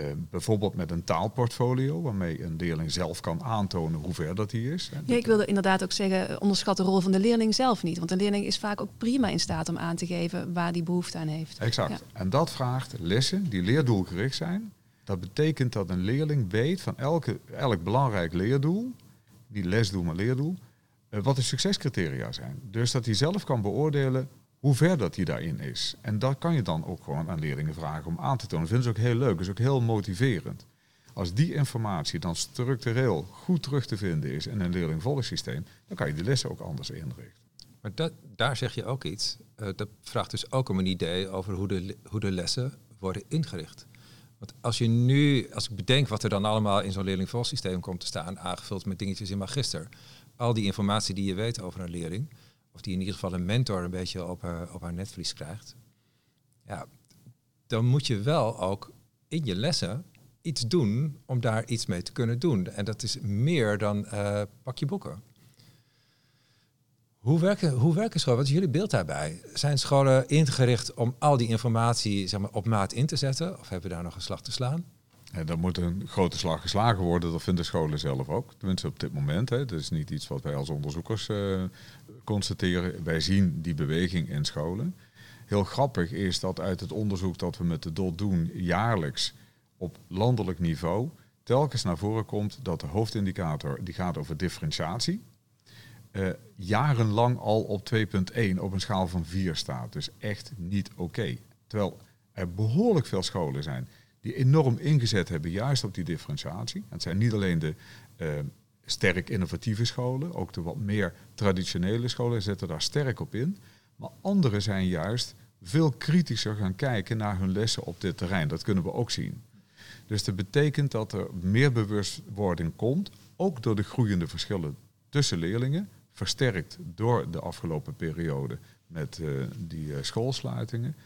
eh, bijvoorbeeld met een taalportfolio, waarmee een leerling zelf kan aantonen hoe ver dat hij is. Ja, ik wilde inderdaad ook zeggen, onderschat de rol van de leerling zelf niet. Want een leerling is vaak ook prima in staat om aan te geven waar die behoefte aan heeft. Exact. En dat vraagt lessen die leerdoelgericht zijn. Dat betekent dat een leerling weet van elke, elk belangrijk leerdoel, die lesdoel maar leerdoel, eh, wat de succescriteria zijn. Dus dat hij zelf kan beoordelen hoe ver dat hij daarin is. En dat kan je dan ook gewoon aan leerlingen vragen om aan te tonen. Dat vinden ze ook heel leuk, is ook heel motiverend. Als die informatie dan structureel goed terug te vinden is in een leerlingvolgsysteem, dan kan je de lessen ook anders inrichten. Maar dat, daar zeg je ook iets. Uh, dat vraagt dus ook om een idee over hoe de, hoe de lessen worden ingericht. Want als je nu, als ik bedenk wat er dan allemaal in zo'n leerlingvolgsysteem komt te staan, aangevuld met dingetjes in magister, al die informatie die je weet over een leerling, of die in ieder geval een mentor een beetje op haar, op haar netvlies krijgt, ja, dan moet je wel ook in je lessen iets doen om daar iets mee te kunnen doen. En dat is meer dan uh, pak je boeken. Hoe werken, hoe werken scholen? Wat is jullie beeld daarbij? Zijn scholen ingericht om al die informatie zeg maar, op maat in te zetten? Of hebben we daar nog een slag te slaan? En dan moet een grote slag geslagen worden, dat vinden scholen zelf ook. Tenminste op dit moment. Hè. Dat is niet iets wat wij als onderzoekers uh, constateren. Wij zien die beweging in scholen. Heel grappig is dat uit het onderzoek dat we met de DOT doen, jaarlijks op landelijk niveau, telkens naar voren komt dat de hoofdindicator, die gaat over differentiatie, uh, jarenlang al op 2.1 op een schaal van 4 staat. Dus echt niet oké. Terwijl er behoorlijk veel scholen zijn die enorm ingezet hebben juist op die differentiatie. Het zijn niet alleen de uh, sterk innovatieve scholen, ook de wat meer traditionele scholen zetten daar sterk op in. Maar andere zijn juist veel kritischer gaan kijken naar hun lessen op dit terrein. Dat kunnen we ook zien. Dus dat betekent dat er meer bewustwording komt, ook door de groeiende verschillen tussen leerlingen, versterkt door de afgelopen periode met uh, die uh, schoolsluitingen.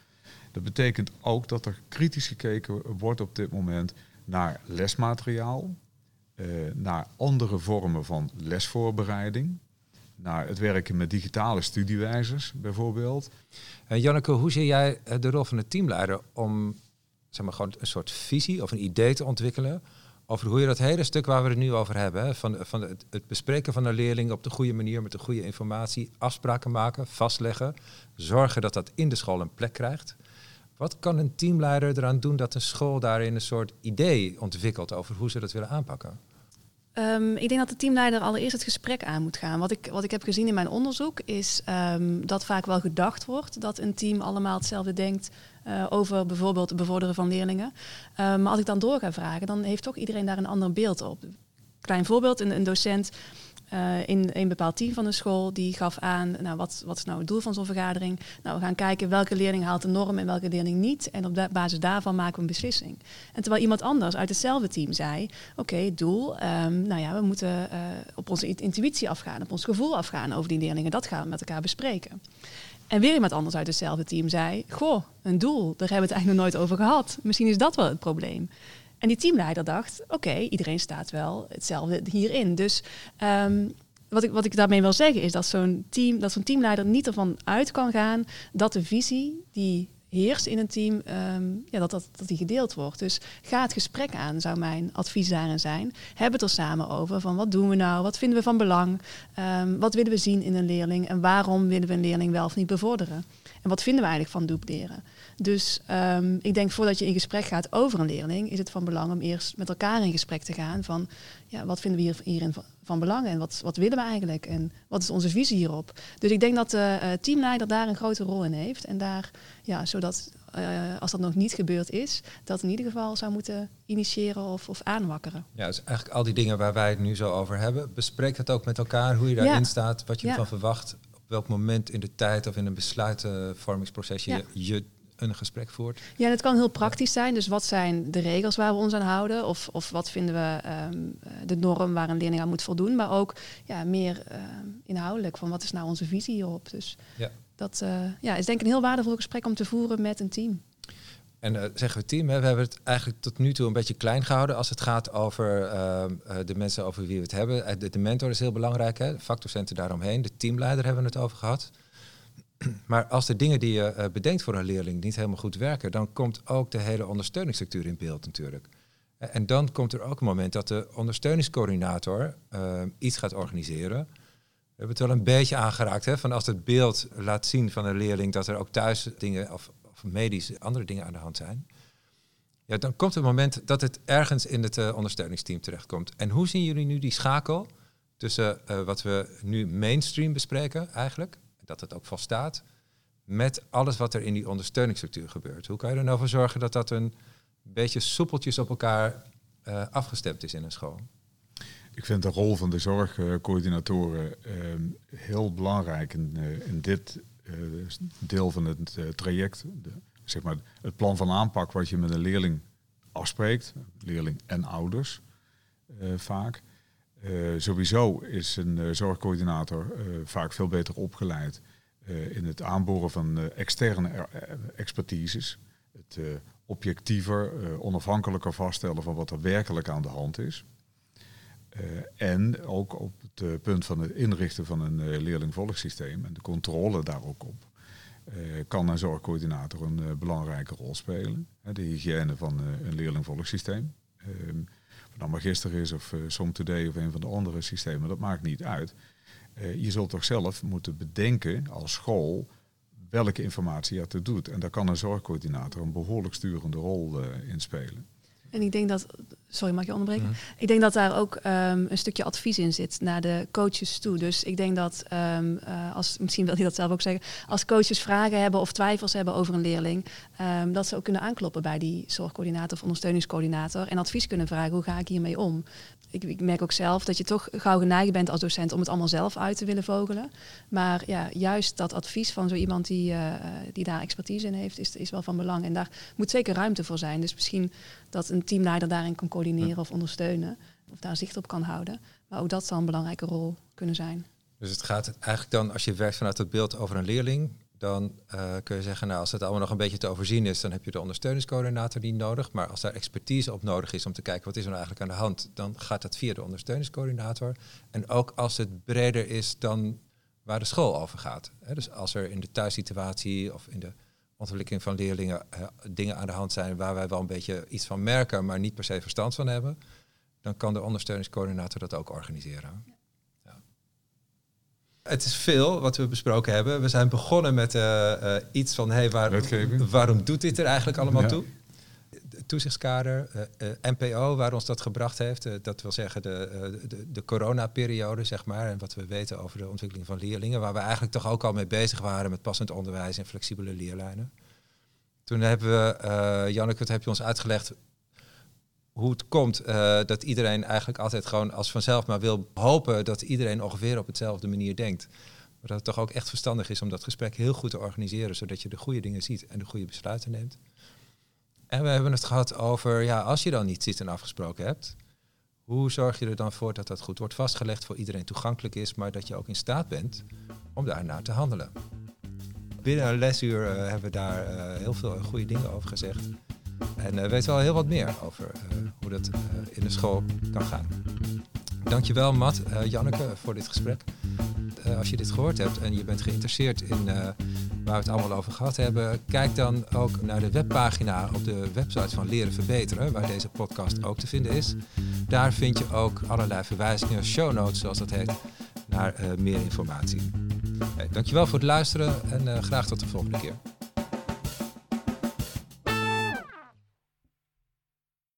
Dat betekent ook dat er kritisch gekeken wordt op dit moment naar lesmateriaal, uh, naar andere vormen van lesvoorbereiding, naar het werken met digitale studiewijzers bijvoorbeeld. En Janneke, hoe zie jij de rol van de teamleider om zeg maar, gewoon een soort visie of een idee te ontwikkelen over hoe je dat hele stuk waar we het nu over hebben, van, van het, het, bespreken van een leerling op de goede manier met de goede informatie, afspraken maken, vastleggen, zorgen dat dat in de school een plek krijgt. Wat kan een teamleider eraan doen dat een school daarin een soort idee ontwikkelt over hoe ze dat willen aanpakken? Um, ik denk dat de teamleider allereerst het gesprek aan moet gaan. Wat ik, wat ik heb gezien in mijn onderzoek is um, dat vaak wel gedacht wordt dat een team allemaal hetzelfde denkt uh, over bijvoorbeeld het bevorderen van leerlingen. Um, maar als ik dan door ga vragen, dan heeft toch iedereen daar een ander beeld op. Klein voorbeeld, een docent uh, in een bepaald team van de school, die gaf aan, nou, wat, wat is nou het doel van zo'n vergadering? Nou, we gaan kijken welke leerling haalt de norm en welke leerling niet. En op basis daarvan maken we een beslissing. En terwijl iemand anders uit hetzelfde team zei, oké, okay, doel, um, nou ja, we moeten uh, op onze intuïtie afgaan, op ons gevoel afgaan over die leerlingen. Dat gaan we met elkaar bespreken. En weer iemand anders uit hetzelfde team zei, goh, een doel, daar hebben we het eigenlijk nog nooit over gehad. Misschien is dat wel het probleem. En die teamleider dacht, oké, iedereen staat wel hetzelfde hierin. Dus um, wat, ik, wat ik daarmee wil zeggen is dat zo'n team, dat zo'n teamleider niet ervan uit kan gaan dat de visie die heerst in een team, um, ja, dat, dat, dat die gedeeld wordt. Dus ga het gesprek aan, zou mijn advies daarin zijn. Heb het er samen over van wat doen we nou, wat vinden we van belang, um, wat willen we zien in een leerling en waarom willen we een leerling wel of niet bevorderen. En wat vinden we eigenlijk van dupliceren? Dus um, ik denk voordat je in gesprek gaat over een leerling, is het van belang om eerst met elkaar in gesprek te gaan van ja, wat vinden we hier, hierin van, van belang en wat, wat willen we eigenlijk en wat is onze visie hierop. Dus ik denk dat de uh, teamleider daar een grote rol in heeft en daar, ja, zodat uh, als dat nog niet gebeurd is, dat in ieder geval zou moeten initiëren of, of aanwakkeren. Ja, dus eigenlijk al die dingen waar wij het nu zo over hebben, bespreek het ook met elkaar, hoe je daarin ja. staat, wat je ja. ervan verwacht, op welk moment in de tijd of in een besluitvormingsproces je, ja. je een gesprek voert? Ja, het kan heel praktisch zijn. Dus wat zijn de regels waar we ons aan houden? Of, of wat vinden we um, de norm waar een leerling aan moet voldoen? Maar ook ja, meer uh, inhoudelijk van wat is nou onze visie hierop? Dus ja. dat uh, ja, is denk ik een heel waardevol gesprek om te voeren met een team. En uh, zeggen we team, hè, we hebben het eigenlijk tot nu toe een beetje klein gehouden als het gaat over uh, de mensen over wie we het hebben. De, de mentor is heel belangrijk, hè, de daaromheen. De teamleider hebben we het over gehad. Maar als de dingen die je uh, bedenkt voor een leerling niet helemaal goed werken, dan komt ook de hele ondersteuningsstructuur in beeld natuurlijk. En dan komt er ook een moment dat de ondersteuningscoördinator iets gaat organiseren. We hebben het wel een beetje aangeraakt, hè, van als het beeld laat zien van een leerling dat er ook thuis dingen of medisch andere dingen aan de hand zijn. Ja, dan komt het moment dat het ergens in het uh, ondersteuningsteam terechtkomt. En hoe zien jullie nu die schakel tussen wat we nu mainstream bespreken eigenlijk, dat het ook volstaat, met alles wat er in die ondersteuningsstructuur gebeurt? Hoe kan je er nou voor zorgen dat dat een beetje soepeltjes op elkaar uh, afgestemd is in een school? Ik vind de rol van de zorgcoördinatoren heel belangrijk in, in dit eh, deel van het eh, traject, de, zeg maar het plan van aanpak wat je met een leerling afspreekt, leerling en ouders eh, vaak. Sowieso is een zorgcoördinator vaak veel beter opgeleid in het aanboren van externe expertises. Het objectiever, onafhankelijker vaststellen van wat er werkelijk aan de hand is. en ook op het punt van het inrichten van een uh, leerlingvolgsysteem en de controle daar ook op, kan een zorgcoördinator een belangrijke rol spelen. de hygiëne van een leerlingvolgsysteem. Of dat magister is of uh, SOM2D of een van de andere systemen, dat maakt niet uit. je zult toch zelf moeten bedenken als school welke informatie je te doet. En daar kan een zorgcoördinator een behoorlijk sturende rol in spelen. En ik denk dat, sorry, mag je onderbreken? Mhm. Ik denk dat daar ook um, een stukje advies in zit naar de coaches toe. Dus ik denk dat, um, uh, als, misschien wil hij dat zelf ook zeggen, als coaches vragen hebben of twijfels hebben over een leerling, um, dat ze ook kunnen aankloppen bij die zorgcoördinator of ondersteuningscoördinator en advies kunnen vragen, hoe ga ik hiermee om? Ik, ik, merk ook zelf dat je toch gauw geneigd bent als docent om het allemaal zelf uit te willen vogelen. Maar ja, juist dat advies van zo iemand die, uh, die daar expertise in heeft, is, is wel van belang. En daar moet zeker ruimte voor zijn. Dus misschien dat een teamleider daarin kan coördineren of ondersteunen. Of daar zicht op kan houden. Maar ook dat zal een belangrijke rol kunnen zijn. Dus het gaat eigenlijk dan, als je werkt vanuit het beeld over een leerling, dan uh, kun je zeggen, nou, als het allemaal nog een beetje te overzien is, dan heb je de ondersteuningscoördinator niet nodig. Maar als daar expertise op nodig is om te kijken wat is er nou eigenlijk aan de hand, dan gaat dat via de ondersteuningscoördinator. En ook als het breder is dan waar de school over gaat. dus als er in de thuissituatie of in de ontwikkeling van leerlingen uh, dingen aan de hand zijn waar wij wel een beetje iets van merken, maar niet per se verstand van hebben, dan kan de ondersteuningscoördinator dat ook organiseren. Ja. Het is veel wat we besproken hebben. We zijn begonnen met uh, iets van hey, waar, waarom doet dit er eigenlijk allemaal ja. toe? Toezichtskader, uh, uh, NPO, waar ons dat gebracht heeft. Uh, dat wil zeggen de, de, de coronaperiode, zeg maar. En wat we weten over de ontwikkeling van leerlingen. Waar we eigenlijk toch ook al mee bezig waren met passend onderwijs en flexibele leerlijnen. Toen hebben we, Janneke, het heb je ons uitgelegd hoe het komt dat iedereen eigenlijk altijd gewoon als vanzelf maar wil hopen dat iedereen ongeveer op hetzelfde manier denkt. Maar dat het toch ook echt verstandig is om dat gesprek heel goed te organiseren, zodat je de goede dingen ziet en de goede besluiten neemt. En we hebben het gehad over, ja, als je dan niet ziet en afgesproken hebt, hoe zorg je er dan voor dat dat goed wordt vastgelegd, voor iedereen toegankelijk is, maar dat je ook in staat bent om daarnaar te handelen? Binnen een lesuur uh, hebben we daar uh, heel veel goede dingen over gezegd. En uh, weet wel heel wat meer over hoe dat in de school kan gaan. Dankjewel Matt, Janneke, voor dit gesprek. als je dit gehoord hebt en je bent geïnteresseerd in waar we het allemaal over gehad hebben, kijk dan ook naar de webpagina op de website van Leren Verbeteren, waar deze podcast ook te vinden is. Daar vind je ook allerlei verwijzingen, show notes zoals dat heet, naar uh, meer informatie. Hey, dankjewel voor het luisteren en uh, graag tot de volgende keer.